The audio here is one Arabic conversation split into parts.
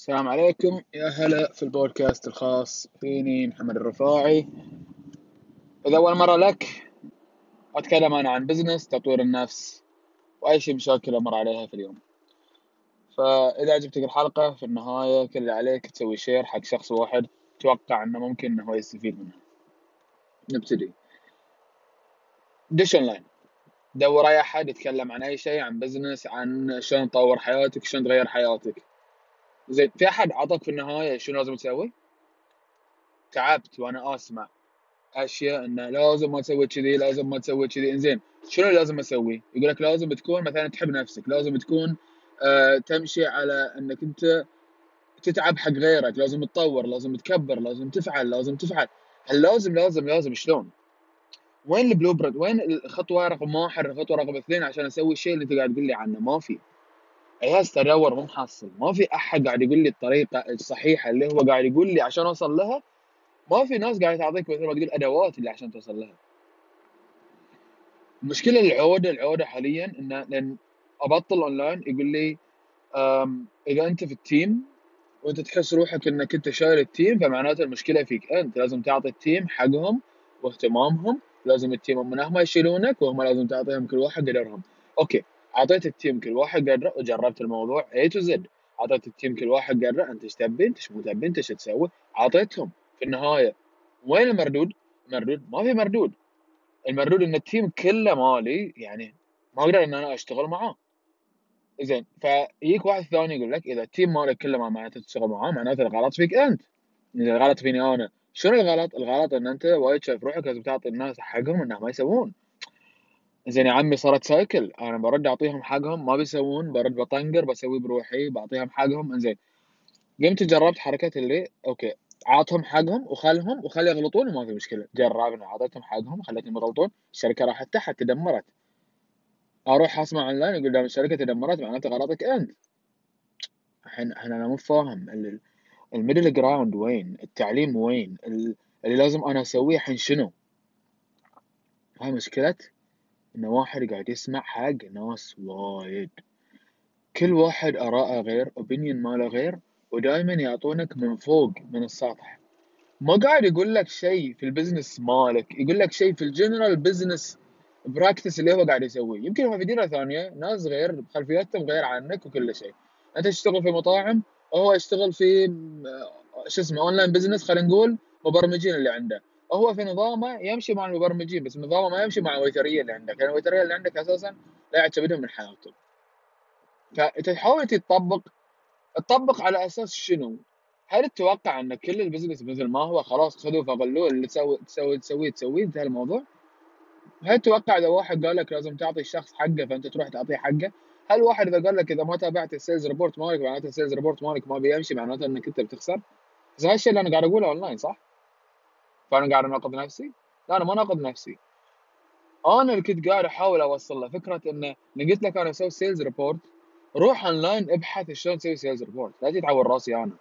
السلام عليكم. يا هلا في البودكاست الخاص فيني محمد الرفاعي. إذا أول مرة لك أتكلم أنا عن business تطوير النفس وأي شيء مشاكل أمر عليها في اليوم. فإذا عجبتك الحلقة في النهاية كل اللي عليك تسوي share حق شخص واحد تتوقع إنه ممكن إنه هو يستفيد منه. نبتدي. دش أونلاين دور أي أحد يتكلم عن أي شيء عن business عن شلون تطور حياتك شلون تغير حياتك. زين في أحد عطك في النهاية شنو لازم تسوي؟ تعبت وأنا أسمع أشياء إنه لازم ما تسوي كذي لازم ما تسوي كذي إنزين شنو لازم أسوي؟ يقول لك لازم تكون مثلا تحب نفسك لازم تكون آه تمشي على إنك أنت تتعب حق غيرك لازم تطور لازم تكبر لازم تفعل لازم تفعل هل لازم لازم لازم شلون؟ وين البلو برنت؟ وين الخطوة رقم واحد الخطوة رقم اثنين عشان أسوي الشيء اللي أنت قاعد تقول لي عنه ما في جهاز تدور مو محصل. ما في أحد قاعد يقول لي الطريقة الصحيحة اللي هو قاعد يقول لي عشان أوصل لها. ما في ناس قاعدة تعطيك مثل ما تقول أدوات اللي عشان توصل لها. المشكلة العودة العودة حاليا ان لأن أبطل أونلاين يقول لي إذا أنت في ال team وأنت تحس روحك إنك أنت شايل ال team فمعناته المشكلة فيك أنت. لازم تعطي ال team حقهم واهتمامهم. لازم ال team من هم يشيلونك وهم لازم تعطيهم كل واحد قدرهم. Okay. أعطيت ال team كل واحد قدره وجربت الموضوع A to Z أعطيت ال team كل واحد قدره انت إيش تبي انت إيش مو تبي انت إيش تسوي؟ أعطيتهم. في النهاية وين المردود؟ مردود ما في مردود. المردود إن ال team كله مالي يعني ما أقدر إن أنا أشتغل معاه. زين فيجيك واحد ثاني يقول لك إذا ال team مالك كله ما معناته تشتغل معاه معناته الغلط فيك أنت. اذا الغلط فيني أنا؟ شنو الغلط؟ الغلط إن أنت وايد شايف روحك لازم تعطي الناس حقهم إنهم ما يسوون. زين يا عمي صارت cycle. أنا برد أعطيهم حقهم ما بيسوون برد بطنقر بسوي بروحي بعطيهم حقهم. إنزين قمت جربت حركة اللي okay عطهم حقهم وخلهم وخلي يغلطون وما في مشكلة. جربنا اعطيتهم حقهم خليتهم يغلطون الشركة راحت تحت تدمرت. أروح أسمع أونلاين يقول دام الشركة تدمرت معناته غلطك أنت. الحين أنا مو فاهم ال middle ground وين التعليم وين اللي لازم أنا أسويه الحين شنو؟ هاي مشكلة؟ إن واحد قاعد يسمع حق ناس وايد. كل واحد آراءه غير opinion ماله غير ودايما يعطونك من فوق من السطح. ما قاعد يقول لك شيء في ال business مالك يقول لك شيء في ال general business practice اللي هو قاعد يسويه. يمكن هو في ديرة ثانية ناس غير خلفياتهم غير عنك وكل شيء. أنت تشتغل في مطاعم وهو يشتغل في شو اسمه online business خلينا نقول مبرمجين اللي عنده. هو في نظامه يمشي مع المبرمجين بس نظامه ما يمشي مع الويتريه اللي عندك يعني الويتريه اللي عندك أساسا لا يعتمدون من حياته تحاول تطبق تطبق على أساس شنو؟ هل تتوقع أن كل ال business مثل ما هو خلاص خذوه فغلوه اللي تسوي تسوي تسوي تسوي انتهى الموضوع؟ هل تتوقع إذا واحد قال لك لازم تعطي الشخص حقه فأنت تروح تعطيه حقه؟ هل واحد إذا قال لك إذا ما تابعت ال sales report مالك معناته ال sales report مالك ما بيمشي معناته إنك أنت بتخسر؟ بس هالشيء اللي أنا قاعد أقوله أونلاين صح؟ فأنا قاعد اناقض نفسي؟ لا أنا ما ناقض نفسي. أنا اللي كنت قاعد أحاول أوصل له. فكرة انه اللي قلت لك أنا أسوي sales report روح اونلاين ابحث شلون تسوي sales report لا تتعور راسي أنا.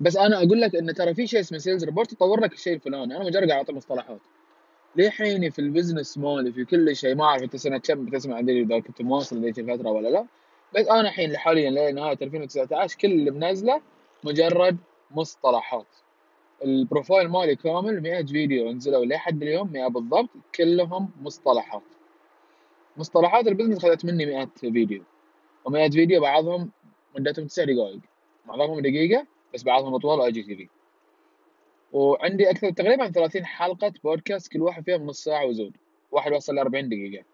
بس أنا أقول لك إن ترى في شيء اسمه sales report يطور لك الشيء الفلاني. أنا مجرد قاعد أعطي مصطلحات. لحيني في ال business مالي في كل شيء ما أعرف أنت سنة كم بتسمع عندي اذا كنت مواصل ذيك الفترة ولا لا. بس أنا الحين حاليا لنهاية 2019 كل اللي منزله مجرد مصطلحات. ال profile مالي كامل 100 فيديو نزلوا لحد اليوم 100 بالضبط كلهم مصطلحات. مصطلحات ال business خذت مني 100 فيديو. و100 فيديو بعضهم مدتهم 9 دقائق. معظمهم دقيقة بس بعضهم أطول و IGTV. وعندي أكثر تقريبا 30 حلقة بودكاست كل واحد فيهم نص ساعة وزود. واحد وصل ل 40 دقيقة.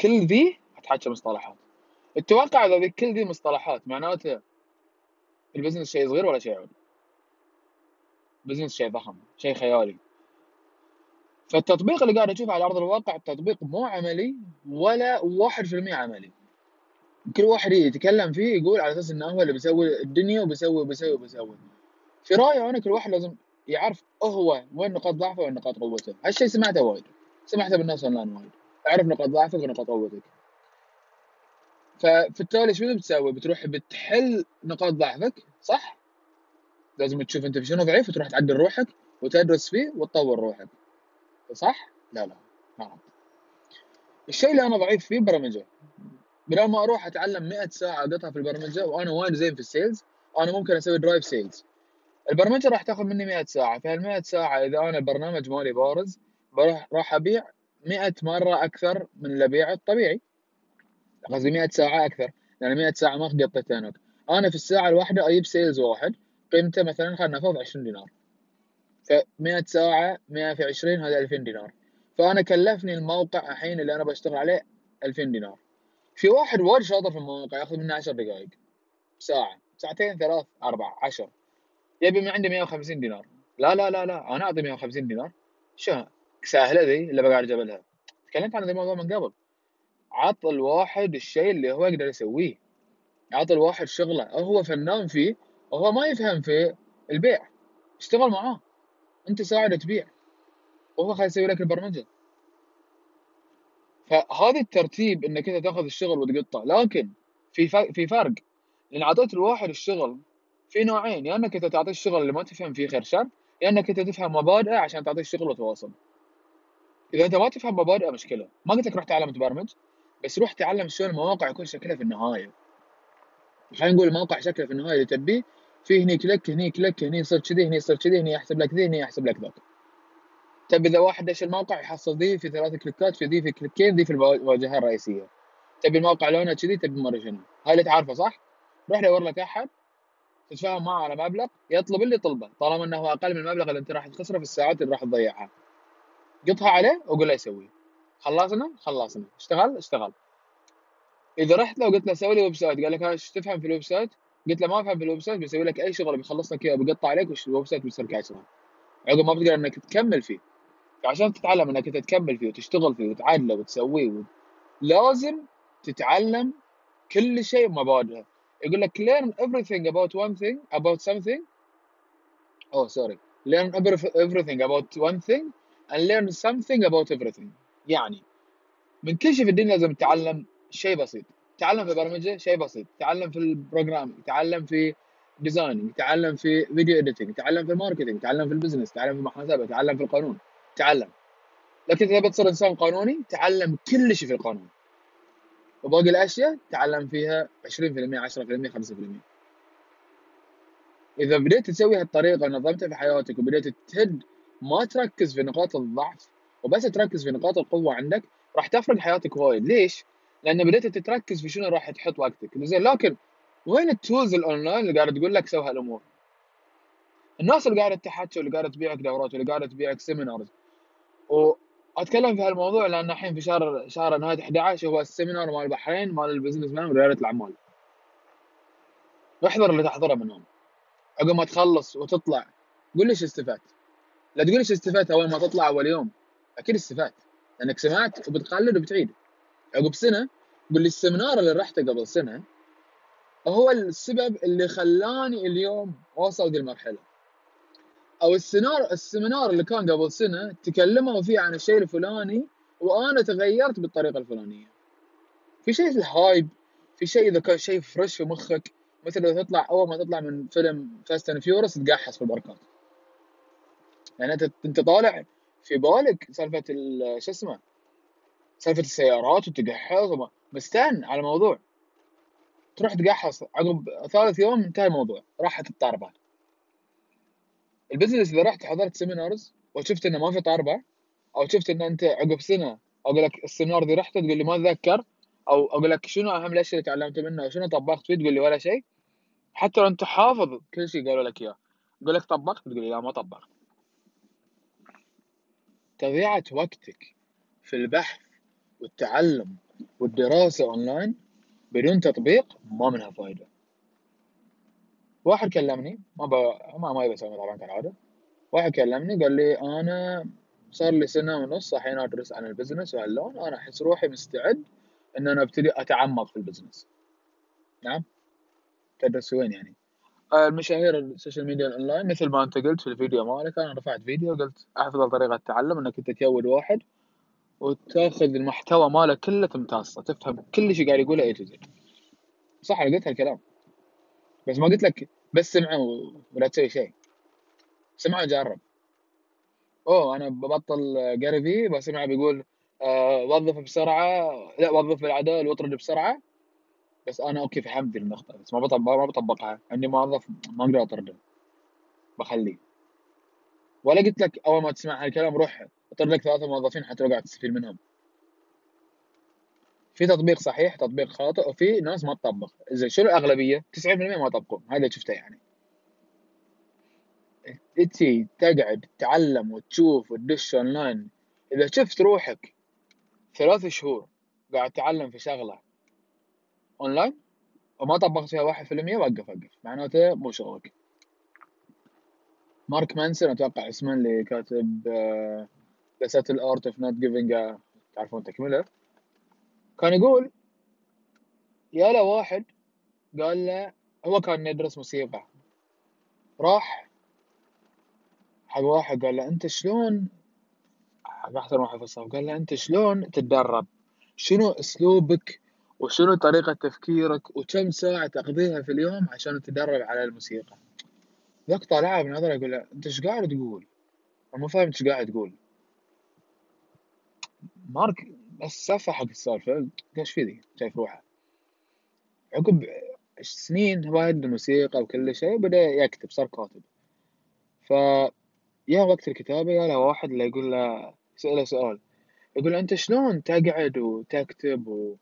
كل ذي أتحكى مصطلحات. التوقع إذا كل ذي مصطلحات معناته ال business شيء صغير ولا شيء عود business شيء ضخم شيء خيالي. فالتطبيق اللي قاعد أشوفه على أرض الواقع تطبيق مو عملي ولا 1% عملي. كل واحد يتكلم فيه يقول على أساس انه هو اللي بيسوي الدنيا وبيسوي وبيسوي وبيسوي. في رأيي أنا كل واحد لازم يعرف هو وين نقاط ضعفه وين نقاط قوته. هالشيء سمعته وايد سمعته بالناس أونلاين وايد. أعرف نقاط ضعفك ونقاط قوتك. ففي التالي شنو بتسوي؟ بتروح بتحل نقاط ضعفك صح؟ لازم تشوف انت في شنو ضعيف وتروح تعدل روحك وتدرس فيه وتطور روحك. صح؟ لا لا غلط الشيء اللي أنا ضعيف فيه برمجة. بدل ما أروح أتعلم 100 ساعة اقطها في البرمجة وأنا وايد زين في ال sales أنا ممكن أسوي drive sales البرمجة راح تاخذ مني 100 ساعة. في هال 100 ساعة إذا أنا البرنامج مالي بارز بروح راح أبيع 100 مرة أكثر من اللي أبيعه الطبيعي. قصدي 100 ساعة أكثر. لأن 100 ساعة ما قطيت هناك أنا في الساعة الواحدة أجيب sales واحد. قيمته مثلا خلينا نفرض 20 دينار. ف 100 ساعة 100 في 20 هذا 2000 دينار. فأنا كلفني الموقع الحين اللي أنا بشتغل عليه 2000 دينار. في واحد وايد شاطر في الموقع ياخذ منه 10 دقائق. ساعة. ساعتين ثلاث أربع عشر. يبي من عندي 150 دينار. لا لا لا لا. أنا أعطي 150 دينار. شو؟ سهلة ذي اللي بقعد اجيبها تكلمت عن ذا الموضوع من قبل. عط الواحد الشيء اللي هو يقدر يسويه. عط الواحد شغلة. هو فنان فيه وهو ما يفهم في البيع اشتغل معاه. أنت ساعده تبيع وهو خليه يسوي لك البرمجة. فهذا الترتيب إنك أنت تأخذ الشغل وتقطه لكن في في فرق. لأن اعطيت الواحد الشغل في نوعين. يا إنك أنت تعطيه الشغل اللي ما تفهم فيه خير شر يا إنك أنت تفهم مبادئه عشان تعطيه الشغل وتواصل إذا أنت ما تفهم مبادئه مشكلة. ما قلت لك روح تعلم تبرمج بس روح تعلم شلون المواقع يكون شكلها في النهاية. خلينا نقول الموقع شكله في النهاية اللي تبيه في هني كليك هني كليك هني يصير كذي هني يصير كذي هني يحسب لك ذي هني يحسب لك ذاك. تبي إذا واحد دش الموقع يحصل ذي في ثلاث كليكات في ذي في كليكين ذي في الواجهة الرئيسية. تبي الموقع لونه كذي تبي مرة شنو؟ هاي اللي تعرفه صح؟ روح دور لك أحد تتفاهم معه على مبلغ يطلب اللي طلبه طالما إنه أقل من المبلغ اللي أنت راح تخسره في الساعات اللي راح تضيعها. قطها عليه وقول له يسوي. خلصنا؟ خلصنا. اشتغل؟ اشتغل. إذا رحت له وقلت له سوي لي website قال لك إيش تفهم في ال website قلت له ما أفهم في ال website بيسوي لك أي شغل بيخلص لك اياه بيقطع عليك وال website بيصير كاسره عقب ما بتقدر إنك تكمل فيه. فعشان تتعلم إنك أنت تكمل فيه وتشتغل فيه وتعدله وتسويه و... لازم تتعلم كل شيء مبادئه يقول لك learn everything about one thing about something. Oh sorry. learn everything about one thing and learn something about everything. يعني من كل شيء في الدنيا لازم تتعلم شيء بسيط. تعلم في البرمجه شيء بسيط. تعلم في البروجرام تعلم في designing تعلم في video editing تعلم في ال marketing تعلم في ال business تعلم في المحاسبه تعلم في القانون. تعلم. لكن إذا بتصير إنسان قانوني تعلم كل شيء في القانون. وباقي الأشياء تعلم فيها 20% 10% 5% إذا بديت تسوي هالطريقة ونظمتها في حياتك وبديت تهد ما تركز في نقاط الضعف وبس تركز في نقاط القوة عندك راح تفرق حياتك وايد. ليش؟ لأن بديت تتركز في شنو راح تحط وقتك. زين لكن وين ال tools ال online اللي قاعدة تقول لك سوي هالامور؟ الناس اللي قاعدة تحكي واللي قاعدة تبيعك دورات واللي قاعدة تبيعك seminars وأتكلم في هالموضوع لأن الحين في شهر شهر نهاية 11 هو ال seminar مال البحرين مال ال businessman ورياده الأعمال. احضر اللي تحضره منهم. عقب ما تخلص وتطلع قول لي إيش استفدت؟ لا تقول إيش استفدت أول ما تطلع أول يوم. أكيد استفدت لأنك سمعت وبتقلد وبتعيد. عقب سنة قول لي ال seminar اللي رحته قبل سنة هو السبب اللي خلاني اليوم اوصل ذي المرحلة. أو ال seminar ال seminar اللي كان قبل سنة تكلموا فيه عن الشيء الفلاني وأنا تغيرت بالطريقة الفلانية. في شيء في ال hype في شيء إذا كان شيء fresh في مخك مثل إذا تطلع أول ما تطلع من فيلم Fast and Furious تقحص في البركات. يعني أنت أنت طالع في بالك سالفة شو اسمه؟ سالفه السيارات وتقحص مستانس على الموضوع تروح تقحص عقب ثالث يوم انتهى الموضوع راحت الطاربه ال business إذا رحت حضرت seminars وشفت إنه ما في طاربه أو شفت إن أنت عقب سنة أقول لك ال seminar ذي رحت تقول لي ما أتذكر أو أقول لك شنو أهم الأشياء اللي تعلمت منه وشنو طبقت فيه تقول لي ولا شيء. حتى لو أنت حافظ كل شيء قالوا لك إياه. أقول لك طبقت تقول لي لا ما طبقت. تضيعة وقتك في البحث والتعلم والدراسة أونلاين بدون تطبيق ما منها فايدة. واحد كلمني ما ب... ما ما يبي طبعا كالعادة. واحد كلمني قال لي أنا صار لي سنة ونص الحين أدرس عن ال business وهاللون أنا أحس روحي مستعد إن أنا أبتدي أتعمق في ال business. نعم. تدرس وين يعني؟ المشاهير ال social media ال online مثل ما أنت قلت في الفيديو مالك أنا رفعت فيديو قلت افضل طريقة تعلم إنك أنت تكود واحد وتاخذ المحتوى ماله كله تمتصه تفهم كل شيء قاعد يقوله A to Z صح أنا قلت هالكلام. بس ما قلت لك بس سمعه ولا تسوي شيء. سمعه وجرب أوه أنا ببطل جاري في بسمعه بيقول آه وظف بسرعة. لا وظف بالعدل واطرد بسرعة. بس أنا أوكي فهمت النقطة بس ما بطبق ما بطبقها. عندي موظف ما أقدر أطرده. بخليه. ولا قلت لك أول ما تسمع هالكلام روح اطرد لك ثلاثة موظفين حتى قاعد تستفيد منهم. في تطبيق صحيح تطبيق خاطئ وفي ناس ما تطبق. زين شنو الأغلبية؟ 90% ما يطبقون هذا اللي شفته يعني. إنت تقعد تتعلم وتشوف وتدش اونلاين إذا شفت روحك ثلاث شهور قاعد تتعلم في شغلة اونلاين وما طبقت فيها واحد في المية وقف وقف. معناته مو شغلك. مارك مانسون أتوقع اسمه اللي كاتب The Subtle Art of Not Giving تعرفون تكملة. كان يقول يا له واحد قال له هو كان يدرس موسيقى. راح حق واحد قال له أنت شلون؟ حق أحسن واحد في الصف قال له أنت شلون تتدرب؟ شنو أسلوبك؟ وشنو طريقة تفكيرك؟ وكم ساعة تقضيها في اليوم عشان تتدرب على الموسيقى؟ ذاك طالع بنظره يقول له أنت إيش قاعد تقول؟ أنا مو فاهم إيش قاعد تقول. مارك بس سفه حق السالفة إيش في ذي شايف روحه. عقب سنين هو يد الموسيقى وكل شيء بدأ يكتب صار كاتب. ف يا وقت الكتابة يا له واحد اللي يقول له سأله سؤال. يقول أنت شلون تقعد وتكتب و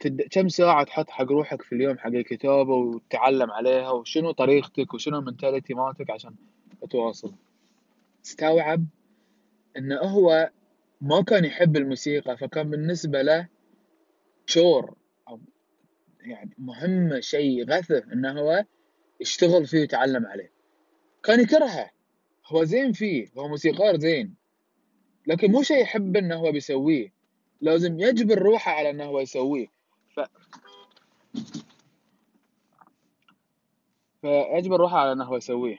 تد... كم ساعة تحط حق روحك في اليوم حق الكتابة وتتعلم عليها؟ وشنو طريقتك؟ وشنو المنتاليتي مالتك عشان تواصل استوعب إنه هو ما كان يحب الموسيقى فكان بالنسبة له شور أو يعني مهمة شيء غثه إنه هو يشتغل فيه ويتعلم عليه. كان يكرهه. هو زين فيه. هو موسيقار زين. لكن مو شيء يحب إنه هو بيسويه. لازم يجبر روحه على إنه هو يسويه. ف فيجبر روحه على إنه هو يسويه.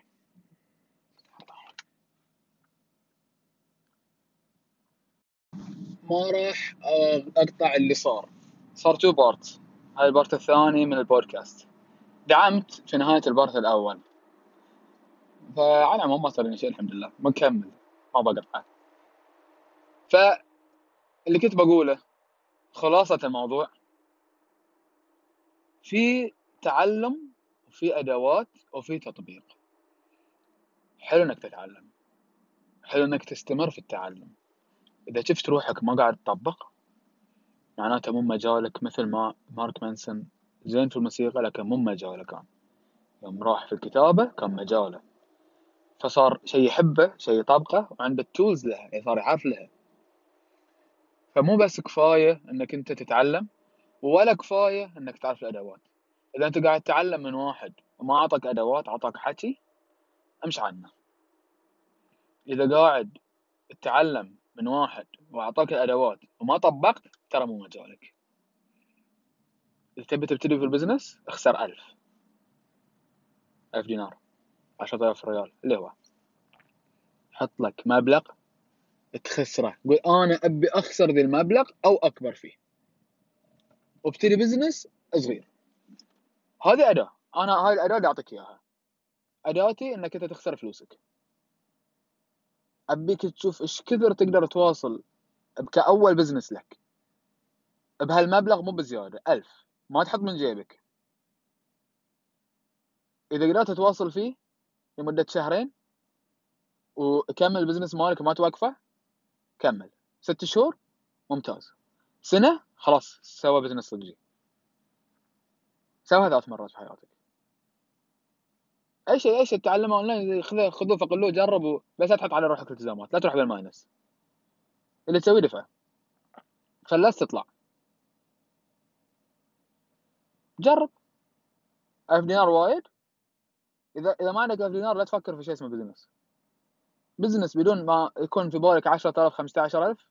ما راح أقطع اللي صار. صار two part هاي ال part الثاني من البودكاست. دعمت في نهاية البارت الأول. فعلى ما صار شيء الحمد لله. مكمل ما بقطعه فاللي كنت بقوله خلاصة الموضوع. في تعلم وفي أدوات وفي تطبيق. حلو إنك تتعلم. حلو إنك تستمر في التعلم. إذا شفت روحك ما قاعد تطبق معناته مو مجالك مثل ما مارك مانسون زين في الموسيقى لكن مو مجاله كان. يوم راح في الكتابة كان مجاله. فصار شيء يحبه شيء يطبقه وعنده التولز لها يعني صار يعرف لها. فمو بس كفاية إنك أنت تتعلم ولا كفاية إنك تعرف الأدوات. إذا أنت قاعد تتعلم من واحد وما أعطاك أدوات أعطاك حكي امشي عنه. إذا قاعد تتعلم من واحد وأعطاك الأدوات وما طبقت ترى مو مجالك إذا تبي تبتدي في البزنس اخسر ألف. ألف دينار. عشرة ريال. اللي هو حط لك مبلغ تخسره. قول أنا أبي أخسر ذي المبلغ أو أكبر فيه. وابتدي business صغير. هذه أداة. أنا هاي الأداة اللي أعطيك إياها. أداتي إنك أنت تخسر فلوسك. أبيك تشوف إيش كثر تقدر تواصل كأول business لك. بهالمبلغ مو بزيادة ألف. ما تحط من جيبك. إذا قدرت تواصل فيه لمدة شهرين وكمل ال business مالك ما توقفه كمل. ست شهور؟ ممتاز. سنة؟ خلاص سوى business صدقي سوى ثلاث مرات في حياتك. أي شيء أي شيء تتعلمه أونلاين خذوه فقلوه جربوا بس لا تحط على روحك التزامات لا تروح بال minus. اللي تسويه دفع. خلاص تطلع. جرب. ألف دينار وايد. إذا إذا ما عندك 1000 دينار لا تفكر في شيء اسمه business business بدون ما يكون في بالك 10000 15000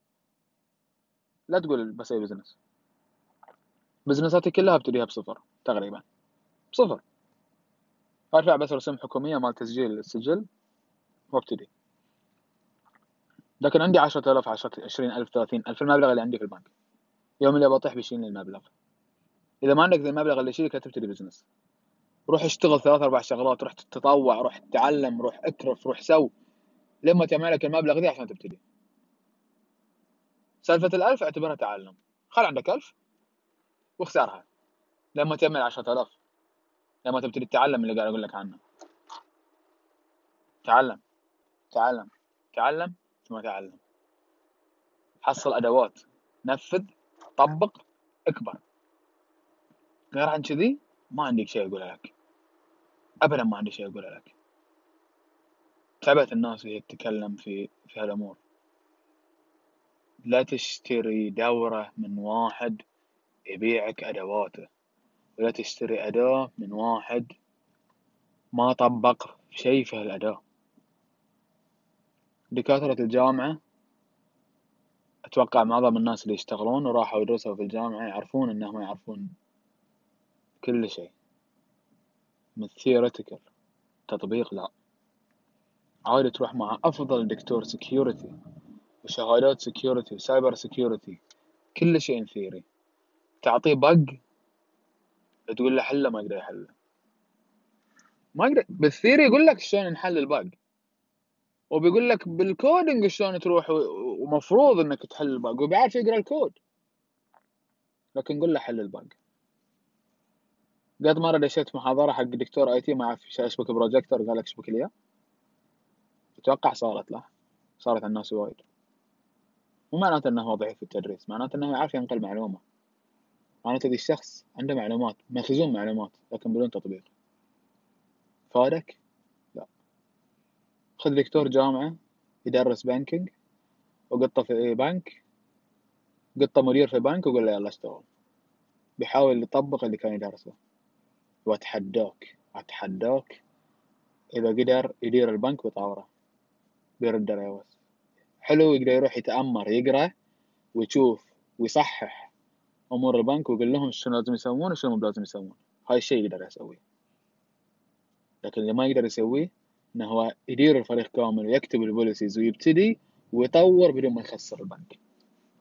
لا تقول بسوي business بزنساتي كلها ابتديها بصفر تقريبا. بصفر. ارفع بس رسوم حكومية مال تسجيل السجل وأبتدي. لكن عندي 10000 10 20000 30000 المبلغ اللي عندي في البنك. يوم اللي بطيح بيشيلني المبلغ. إذا ما عندك ذا المبلغ اللي يشيلك لا تبتدي business روح اشتغل ثلاث أربع شغلات روح تتطوع روح تتعلم روح اكرف روح سو لما تجمع لك المبلغ ذي عشان تبتدي. سالفة الألف اعتبرها تعلم. خل عندك ألف واخسرها لما تعمل عشرة آلاف. لما تبتدي تتعلم اللي قاعد أقول لك عنه. تعلم. تعلم. تعلم ثم تعلم. حصل أدوات. نفذ. طبق. اكبر. غير عن كذي ما عندك شيء أقوله لك. أبدا ما عندي شيء أقوله لك. تعبت الناس وهي تتكلم في في هالأمور. لا تشتري دورة من واحد يبيعك أدواته. ولا تشتري أداة من واحد ما طبق شيء في هالأداة. دكاترة الجامعة أتوقع معظم الناس اللي يشتغلون وراحوا يدرسوا في الجامعة يعرفون إنهم يعرفون كل شيء. من theoretical تطبيق لا. عادي تروح مع أفضل دكتور security وشهادات security و cyber security كل شيء theory تعطيه bug تقول له حله ما يقدر يحله ما يقدر بال theory يقول لك شلون نحل ال bug وبيقول لك بال coding شلون تروح ومفروض إنك تحل ال bug وبيعرف يقرأ الكود. لكن قول له حل ال bug قد مرة دشيت محاضرة حق دكتور IT ما يعرف اشبك بروجيكتور قال لك اشبك لي أتوقع صارت له. صارت الناس وايد. مو معناته إنه هو ضعيف في التدريس معناته إنه يعرف ينقل معلومة. معناته ذي الشخص عنده معلومات مخزون معلومات لكن بدون تطبيق. فادك لا. خذ دكتور جامعة يدرس بانكينج وقطة في بنك قطة مدير في بنك وقول له يلا اشتغل. بيحاول يطبق اللي كان يدرسه. واتحداك اتحداك إذا قدر يدير البنك بطوره بيرد بس. حلو يقدر يروح يتأمر يقرأ ويشوف ويصحح. أمور البنك ويقول لهم شنو لازم يسوون وشنو مو لازم يسوون. هاي الشيء يقدر يسويه. لكن اللي ما يقدر يسويه إنه هو يدير الفريق كامل ويكتب ال policies ويبتدي ويطور بدون ما يخسر البنك.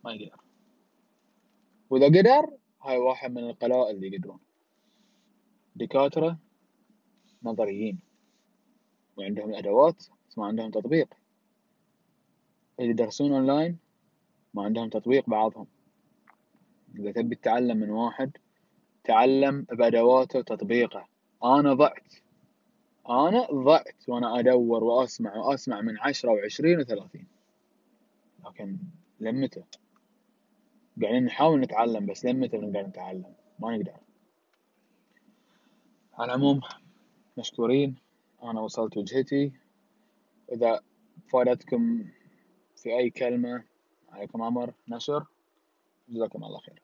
ما يقدر. وإذا قدر هاي واحد من القلائل اللي يقدرون. دكاترة نظريين. وعندهم الادوات بس ما عندهم تطبيق. اللي يدرسون أونلاين ما عندهم تطبيق بعضهم. إذا تبي تتعلم من واحد تعلم بادواته وتطبيقه. أنا ضعت. أنا ضعت وأنا أدور وأسمع وأسمع من عشرة وعشرين وثلاثين. لكن لمتى؟ قاعدين نحاول نتعلم بس لمتى بنقدر نتعلم؟ ما نقدر. على العموم مشكورين. أنا وصلت وجهتي. إذا فادتكم في أي كلمة عليكم أمر. نشر. bırakamazlar yani.